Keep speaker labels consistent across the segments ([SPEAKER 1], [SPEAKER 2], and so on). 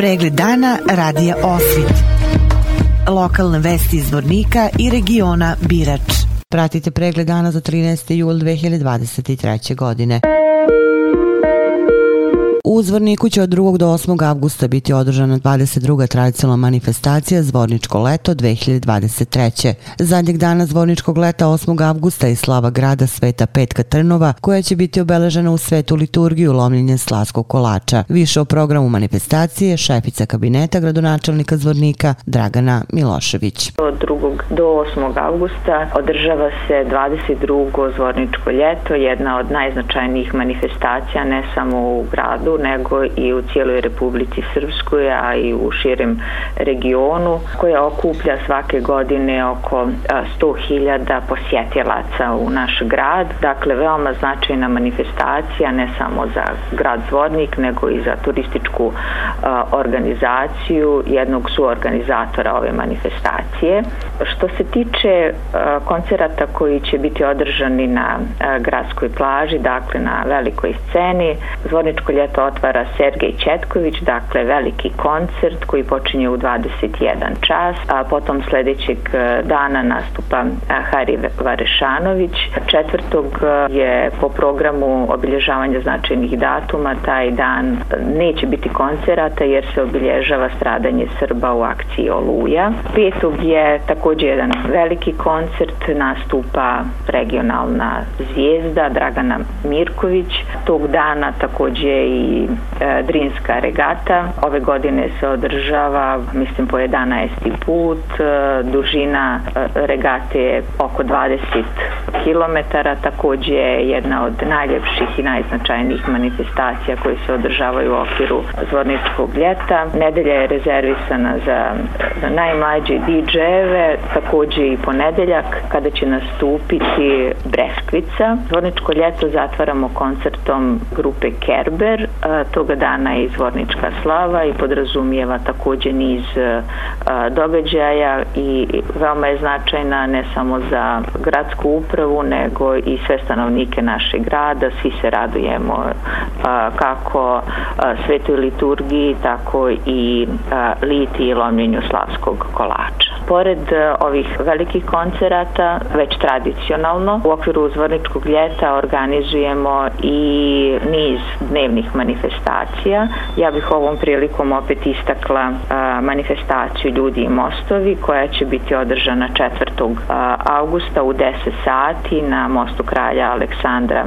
[SPEAKER 1] Pregled dana radija Osvit. Lokalne vesti iz Vornika i regiona Birač.
[SPEAKER 2] Pratite pregled dana za 13. jul 2023. godine. U Zvorniku će od 2. do 8. avgusta biti održana 22. tradicionalna manifestacija Zvorničko leto 2023. Zadnjeg dana Zvorničkog leta 8. avgusta je slava grada Sveta Petka Trnova koja će biti obeležena u svetu liturgiju lomljenje slaskog kolača. Više o programu manifestacije šefica kabineta gradonačelnika Zvornika Dragana Milošević.
[SPEAKER 3] Od 2. do 8. avgusta održava se 22. Zvorničko ljeto, jedna od najznačajnijih manifestacija ne samo u gradu nego i u cijeloj Republici Srpskoj, a i u širem regionu, koja okuplja svake godine oko 100.000 posjetilaca u naš grad. Dakle, veoma značajna manifestacija, ne samo za grad Zvornik, nego i za turističku organizaciju jednog suorganizatora ove manifestacije. Što se tiče e, koncerata koji će biti održani na e, gradskoj plaži, dakle na velikoj sceni, Zvorničko ljeto otvara Sergej Četković, dakle veliki koncert koji počinje u 21 čas, a potom sljedećeg e, dana nastupa Hari Varešanović. Četvrtog je po programu obilježavanja značajnih datuma, taj dan neće biti koncerata jer se obilježava stradanje Srba u akciji Oluja. Petog je također jedan veliki koncert, nastupa regionalna zvijezda Dragana Mirković. Tog dana također i E, Drinska regata. Ove godine se održava, mislim, po 11. put. E, dužina e, regate je oko 20 km. Također je jedna od najljepših i najznačajnijih manifestacija koje se održavaju u okviru zvorničkog ljeta. Nedelja je rezervisana za, za najmlađe DJ-eve, takođe i ponedeljak kada će nastupiti Breskvica. Zvorničko ljeto zatvaramo koncertom grupe Kerber. Tog toga dana je Zvornička slava i podrazumijeva takođe niz događaja i veoma je značajna ne samo za gradsku upravu nego i sve stanovnike našeg grada. Svi se radujemo kako svetoj liturgiji tako i liti i lomljenju slavskog kolača pored e, ovih velikih koncerata, već tradicionalno, u okviru uzvorničkog ljeta organizujemo i niz dnevnih manifestacija. Ja bih ovom prilikom opet istakla e, manifestaciju Ljudi i mostovi koja će biti održana 4. E, augusta u 10 sati na mostu kralja Aleksandra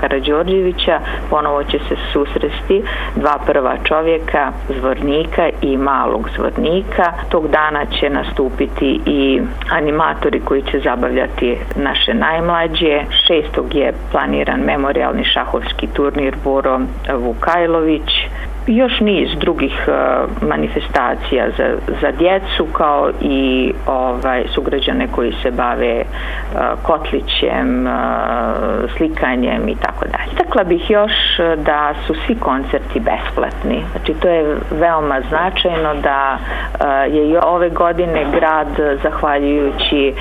[SPEAKER 3] Karadžorđevića. Ponovo će se susresti dva prva čovjeka, zvornika i malog zvornika. Tog dana će nas nastupiti i animatori koji će zabavljati naše najmlađe. Šestog je planiran memorialni šahovski turnir Boro Vukajlović još niz drugih uh, manifestacija za, za djecu kao i ovaj sugrađane koji se bave uh, kotlićem, uh, slikanjem i tako dalje. Istakla bih još da su svi koncerti besplatni. Znači to je veoma značajno da je i ove godine grad zahvaljujući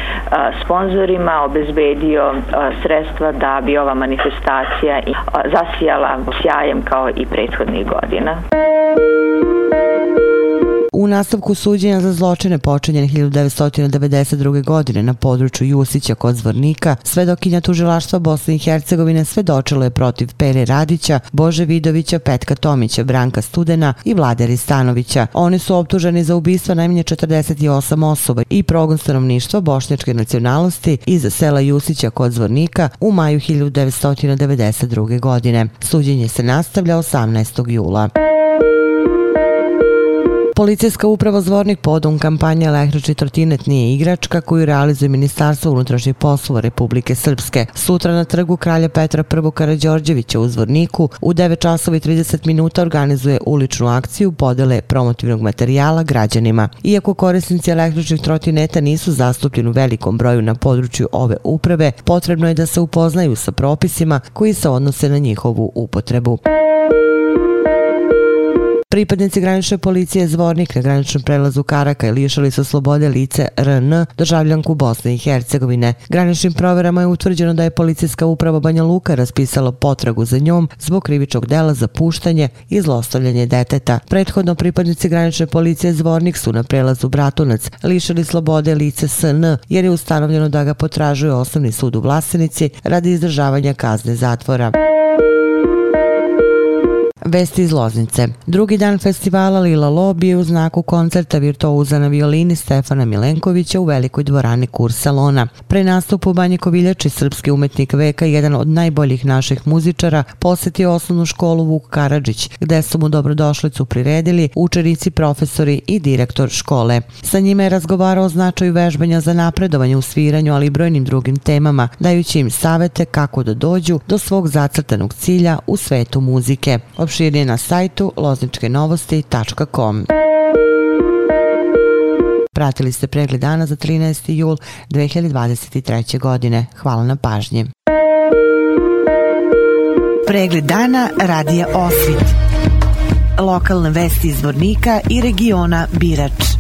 [SPEAKER 3] sponzorima obezbedio sredstva da bi ova manifestacija zasijala sjajem kao i prethodnih godina.
[SPEAKER 2] U nastavku suđenja za zločine počinjene 1992. godine na području Jusića kod Zvornika, svedokinja tužilaštva Bosne i Hercegovine svedočilo je protiv Pere Radića, Bože Vidovića, Petka Tomića, Branka Studena i Vlade Ristanovića. Oni su optuženi za ubistva najmanje 48 osoba i progon stanovništva bošnjačke nacionalnosti iz sela Jusića kod Zvornika u maju 1992. godine. Suđenje se nastavlja 18. jula. Policijska uprava Zvornik podom kampanja Električni trotinet nije igračka koju realizuje Ministarstvo unutrašnjih poslova Republike Srpske. Sutra na trgu Kralja Petra I. Karadžorđevića u Zvorniku u 9 časova i 30 minuta organizuje uličnu akciju podele promotivnog materijala građanima. Iako korisnici električnih trotineta nisu zastupljeni u velikom broju na području ove uprave, potrebno je da se upoznaju sa propisima koji se odnose na njihovu upotrebu. Pripadnici granične policije Zvornik na graničnom prelazu Karaka i lišali su slobode lice RN, državljanku Bosne i Hercegovine. Graničnim proverama je utvrđeno da je policijska uprava Banja Luka raspisala potragu za njom zbog krivičnog dela za puštanje i zlostavljanje deteta. Prethodno pripadnici granične policije Zvornik su na prelazu Bratunac lišali slobode lice SN jer je ustanovljeno da ga potražuje osnovni sud u Vlasenici radi izdržavanja kazne zatvora. Vesti iz Loznice. Drugi dan festivala Lila Lo bio u znaku koncerta virtuoza na violini Stefana Milenkovića u velikoj dvorani Kur Salona. Pre nastupu Banje Koviljači, srpski umetnik veka, jedan od najboljih naših muzičara, posjetio osnovnu školu Vuk Karadžić, gde su mu dobrodošlicu priredili učenici, profesori i direktor škole. Sa njime je razgovarao o značaju vežbanja za napredovanje u sviranju, ali i brojnim drugim temama, dajući im savete kako da dođu do svog zacrtanog cilja u svetu muzike širi na sajtu lozničkenovosti.com. Pratili ste pregled dana za 13. jul 2023. godine. Hvala na pažnji.
[SPEAKER 1] Pregled dana radija Osvit. Lokalne vesti iz Vornika i regiona Birač.